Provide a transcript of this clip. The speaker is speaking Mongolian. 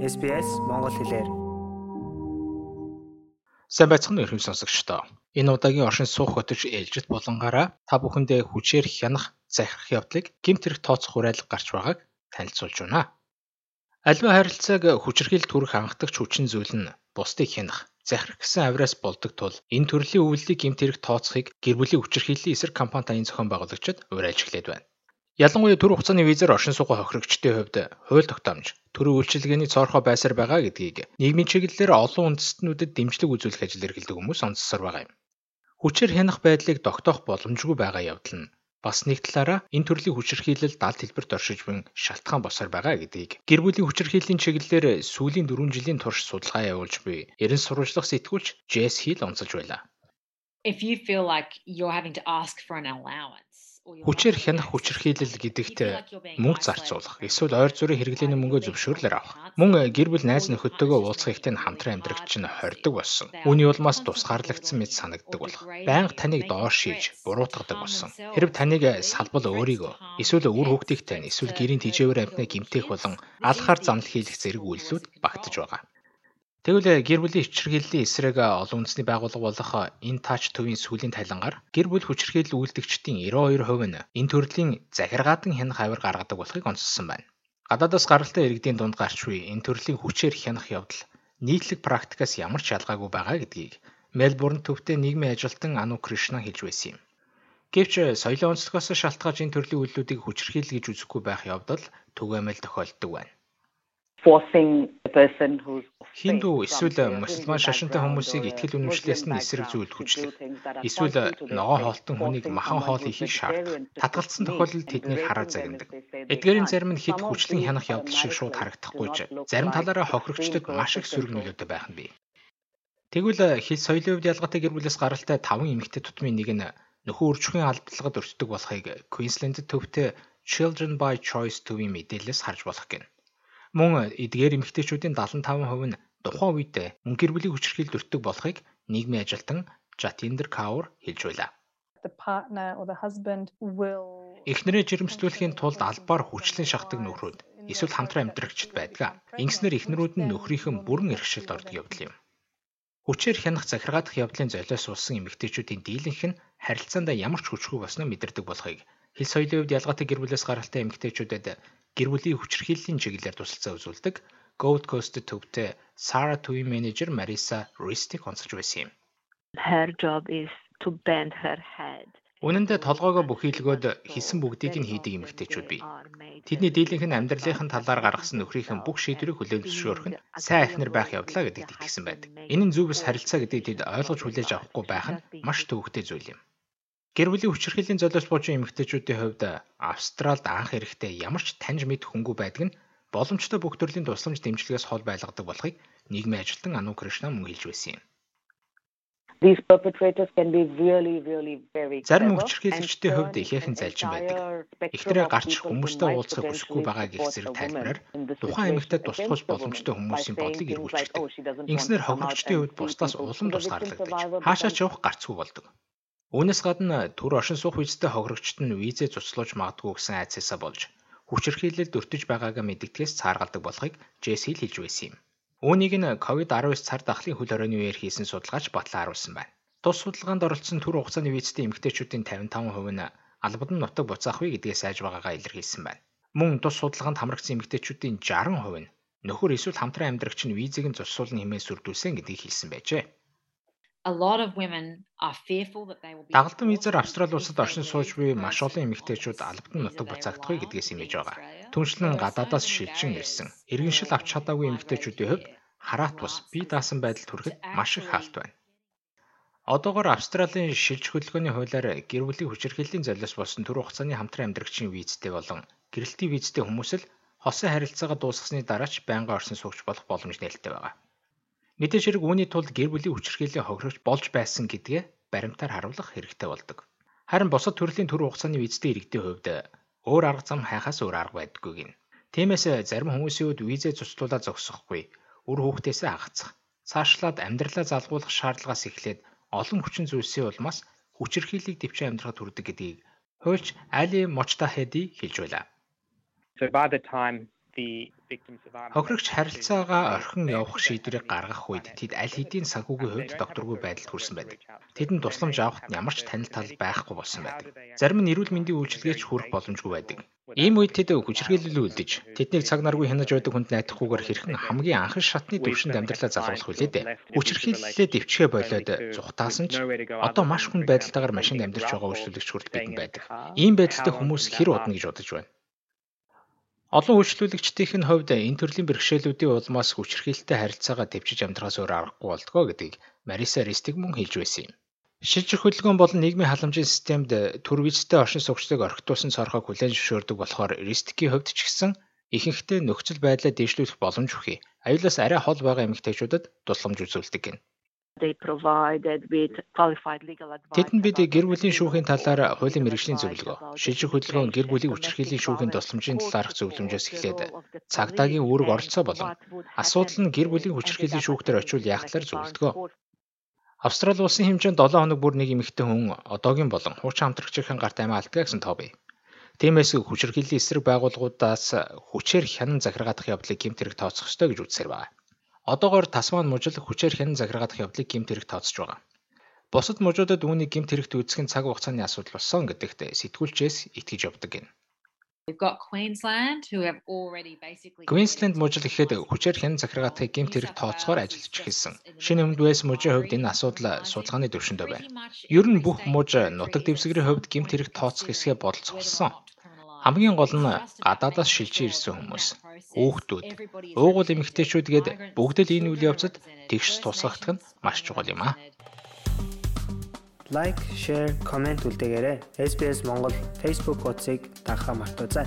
SBS Монгол хэлээр. Сайн байцгаана уу сонсогчдоо. Энэ удаагийн оршин суух хөтөж ээлжит болонгаараа та бүхэндээ хүчээр хянах захирах явдлыг гэмт хэрэг тооцох хүрээлэг гарч байгааг танилцуулж байна. Аливаа харилцааг хүчрхийл төрөх анхдагч хүчин зүйл нь бусдыг хянах, захирах гэсэн авираас болдог тул энэ төрлийн үйлдэлийг гэмт хэрэг тооцохыг гэр бүлийн хүчрхийллийн эсрэг компани таны зохион байгуулагчид уриалж эхлэв байна. Ялангуяа төр хугацааны визээр оршин суугаа хохирогчдын хувьд хууль тогтоомж, төрийн үйлчилгээний цоорхоо байсаар байгаа гэдгийг нийгмийн чиглэлээр олон үндэстнүүдэд дэмжлэг үзүүлэх ажил эрхэлдэг хүмүүс онцлсоор байгаа юм. Хүчээр хянах байдлыг тогтоох боломжгүй байгаа явдал нь бас нэг талаараа энэ төрлийн хүчирхийлэл далд хэлбэрт оршиж буй шалтгаан босоор байгаа гэдгийг гэр бүлийн хүчирхийллийн чиглэлээр сүүлийн 4 жилийн турш судалгаа явуулж буй эрен сурвалжлах сэтгүүлч Джесс Хил онцолж байлаа. If you feel like you're having to ask for an allowance Хүчээр хянах хүчирхийлэл гэдэгт мөнгө зарцуулах, эсвэл ойр зүрийн хэрэглээний мөнгөө зөвшөөрлөөр авах. Мөн гэр бүл найз нөхөдтэйгөө уулзах ихтэй хамтран амьдрагч нь хордог болсон. Үүний улмаас тусгаарлагдсан мэт санагддаг болох. Байнга таныг доош шийж, буруутгадаг болсон. Хэрв таныг салбал өөрийгөө, эсвэл үр хүүхдийг тань, эсвэл гэрийн тижээвэр амьтнаа гимтэх болон алхаар занл хийх зэрэг үйлдэлүүд багтаж байгаа. Тэгвэл гэр бүлийн хүчирхийллийн эсрэг олон үндэсний байгууллага болох энэ тач төвийн сүүлийн тайлангаар гэр бүл хүчирхийлэл үйлдэгчдийн 92% нь энэ төрлийн захиргаадан хянах авир гаргадаг болохыг онцлсан байна. Гадаадаас гаралтай иргэдийн дунд гарч буй энэ төрлийн хүчээр хянах явдал нийтлэг практикаас ямар ч ялгаагүй байгаа гэдгийг Мельбурн төвтэй нийгмийн ажилтан Ану Кришна хэлж байсан юм. Гэвч соёлын онцлогоос шалтгаалж энэ төрлийн үйлдэлүүдийг хүчирхийлэл гэж үзэхгүй байх явдал түгээмэл тохиолддог байна Хинду эсвэл мусульман шашинтай хүмүүсийг итгэл үнэмшлээс нь эсрэг зүйлд хүчлэх эсвэл ногоо хоолтон хүнийг махан хоол хийхийг шаардах. Татгалцсан тохиолдолд тэднийг хараа загнадаг. Эдгээрийн зарим нь хэд хүчлэн хянах явдал шиг шууд харагдахгүй ч зарим талаараа хохирогчдод маш их сөрөг нөлөөтэй байх нь бий. Тэгвэл хэл соёлын хувьд ялгаатай гэр бүлээс гаралтай 5 эмэгтэй тутмын нэг нь нөхөн үржихийн албатлагад өртдөг болохыг Queensland төвтэй Children by Choice төвийн мэдээлэлээс харж болох гэнэ. Мөн эдгээр эмэгтэйчүүдийн 75% нь тухайн үед мөн гэр бүлийн хүчирхийлэлд өртөг болохыг нийгмийн ажилтан Jatinder Kaur хэлж байлаа. Эхнэрээ жирэмслүүлэхийн тулд албаар хүчлэн шахдаг нөхрүүд эсвэл хамтран амьдрагчд байдаг. Ингэснээр эхнэрүүд нь нөхрийнхэн бүрэн эрхшилд ордог явдал юм. Хүчээр хянах захиргаадах явдлын золиос суусан эмэгтэйчүүдийн дийлэнх нь харилцаанд ямар ч хүчгүй болсноо мэдэрдэг болохыг хэл соёлын хувьд ялгаатай гэр бүлээс гаралтай эмэгтэйчүүдэд гэр бүлийн хүчирхийллийн чиглэлээр тусалцаа үзүүлдэг Gold Coast төвтэй Sara төвийн менежер Marisa Ristic онцолж байсан юм. Her job is to bend her head. Үнэн дээр толгоогоо бүхийлгөөд хийсэн бүгдийг нь хийдэг эмэгтэйчүүд бий. Тэдний дийлэнх нь амьдралынхын талаар гаргасан нөхрийнхэн бүх шийдвэрийг хүлээн зөвшөөрөх нь сайн ахнар байх явдлаа гэдэгт итгэсэн байдаг. Энэ нь зөв бус харилцаа гэдгийг тэд ойлгож хүлээж авахгүй байх нь маш төвөгтэй зүйл юм. Гэр бүлийн хүчирхийллийн золиос буужин эмэгтэйчүүдийн хувьд Австралид анх эрэхтэй ямар ч таньж мэд хүнгүй байдаг нь боломжтой бүх төрлийн тусламж дэмжлэгээс хол байлгадаг болохыг нийгмийн ажилтан Ану Кришна мөн хэлж байсан юм. These perpetrators can be really really very Зарим хүчирхийлэгчдийн хувьд ихээхэн залжин байдаг. Ихтрээ гарч хүмүүстэй уулзахыг хүсэхгүй байгаа гэх зэрэг тайлбараар тухайн эмэгтэйд туслах боломжтой хүмүүсийн бодлыг эргүүлждэг. Ингэснээр хохирогчдын хувьд бусдаас улам тус гарлагдаж хаашаа ч явах гарцгүй болдог. Үүнээс гадна төр оршин суух визтэй хохирогчд нь визээ цуцлуулж магадгүй гэсэн айцсаа болж хүчирхийлэлд өртөж байгаагаа мэддгээс цааргалдаг болохыг Джесси хэлж байсан юм. Үүнийг нь COVID-19 цар дахлын хөл хорионы үеэр хийсэн судалгаач батлан харуулсан байна. Тус судалгаанд оролцсон төр хугацааны визтэй эмэгтэйчүүдийн 55% нь албад нь нутаг буцаах вэ гэдгээ сайж байгаагаа илэрхийлсэн байна. Мөн тус судалгаанд хамрагдсан эмэгтэйчүүдийн 60% нь нөхөр эсвэл хамтран амьдрагч нь визийг нь зурсуулна хэмээн сүрдүүлсэн гэдгийг хэлсэн байжээ Дагалдан визээр Австрали улсад оршин сууж буй маш олон эмэгтэйчүүд албадан нутаг буцаагдахгүй гэдгээс имэж байгаа. Түншлэн гадаадаас шилжин ирсэн. Иргэншил авч чадаагүй эмэгтэйчүүдийн хувьд хараат бус бие даасан байдалд хүрэхэд маш их хаалт байна. Одоогоор Австралийн шилж хөдөлгөөний хуулиар гэр бүлийн хүчирхийллийн золиос болсон түр хугацааны хамтран амьдрагчийн визтэй болон гэрэлтийн визтэй хүмүүс л хосын харилцаагаа дуусгасны дараач байнгын оршин суугч болох боломж нээлттэй байгаа. Мэдээж хэрэг үүний тулд гэр бүлийн хүчирхийллийн хохирогч болж байсан гэдгээ баримтаар харуулах хэрэгтэй болдог. Харин бусад төрлийн төр хугацааны визтэй иргэдийн хувьд өөр арга зам хайхаас өөр арга байдаггүй гин. Тиймээс зарим хүмүүсийн хувьд визээ цуцлуулаад зогсохгүй, үр хүүхдээсээ хагацах, цаашлаад амьдралаа залгуулах шаардлагаас эхлээд олон хүчин зүйлсийн улмаас хүчирхийллийг дэвшин амьдрахад хүрдэг гэдгийг хуульч Али Мочтахеди хэлж байлаа. So by the time Хохирогч харилцаагаа орхин явах шийдвэрийг гаргах үед тэд аль хэдийн санхүүгийн хувьд докторгүй байдалд хүрсэн байдаг. Тэдэнд тусламж авахд ямар ч танил тал байхгүй болсон байдаг. Зарим нь эрүүл мэндийн үйлчилгээч хүрэх боломжгүй байдаг. Ийм үед тэд хүчирхийлэл үлдэж, тэднийг цаг наргүй хянаж байдаг хүнд найдахгүйгээр хэрхэн хамгийн анхан шатны төвшөнд амьдралаа залруулах вүлээ дээ. Хүчирхийллээ дэвчгээ болоод зүхтаасан ч одоо маш хүнд байдалтайгаар машинд амьдарч байгаа үйлчлүүлэгч хүрт бидэн байдаг. Ийм байдалтай хүмүүс хэр удна гэж бодож байна. Олон үйлчлүүлэгчдийн хувьд энэ төрлийн бэрхшээлүүдийн улмаас хүчирхийлэлтэй харилцаагаа төвчж амьдрахаас өөр аргагүй болдгоо гэдгийг Мариса Ристиг мөн хэлж байсан юм. Шилжих хөдөлгөөн болон нийгмийн халамжийн системд төр визтэй оршин суугчдыг орхитуулсан цорхойг хүлээн зөвшөөрдөг болохоор Ристикийн хувьд ч гэсэн ихэнхдээ нөхцөл байдлаа дэвшлүүлэх боломж өгье. Аюулаас арай хол байгаа эмэгтэйчүүдэд тусламж үзүүлдэг гэнэ. Тэдэнд бид гэр бүлийн шүүхийн талаар хуулийн мэрэгжлийн зөвлөгөө, шилжих хөдөлгөөн гэр бүлийн хүчирхийллийн шүүхийн тусламжийн талаарх зөвлөмжөөс эхлээд цагдаагийн үүрэг оролцоо болон асуудал нь гэр бүлийн хүчирхийллийн шүүхтэр очивол яах талаар зөвлөдгөө. Австрали улсын хэмжээнд 7 хоног бүр нэг эмэгтэй хүн одоогийн болон хуучин хамтрагчийн гарт амиа алдгаа гэсэн тоо бий. Тиймээс хүчирхийллийн эсрэг байгууллагуудаас хүчээр хянан захиргаадах явдлыг гэмтэрэг тооцох ёстой гэж үзсээр байна. Одоогоор Тасман мужил хүчээр хянан захиргаадах явдлыг гэмт хэрэг тооцож байгаа. Бусад мужуудад үүнийг гэмт хэрэгт үүсгэх нь цаг хугацааны асуудал болсон гэдэгт сэтгүүлчээс итгэж явдаг гин. Queensland мужил ихэд хүчээр хянан захиргаатыг гэмт хэрэг тооцохоор ажиллаж эхэлсэн. Шинэ өмнөд Вэс мужийн хувьд энэ асуудал судалгааны төвшөндөө байна. Ер нь бүх муж нутаг дэвсгэрийн хувьд гэмт хэрэг тооцох хэсгээ бодолцоолсон. Хамгийн гол нь гадаадаас шилжиж ирсэн хүмүүс, хүүхдүүд, уугуул эмэгтэйчүүд гээд бүгд л энэ үйл явцад тэгш тусгагдах нь маш чухал юм аа. Лайк, шеэр, комент үлдээгээрэй. SBS Монгол Facebook хуудсыг дагахаа мартаоцай.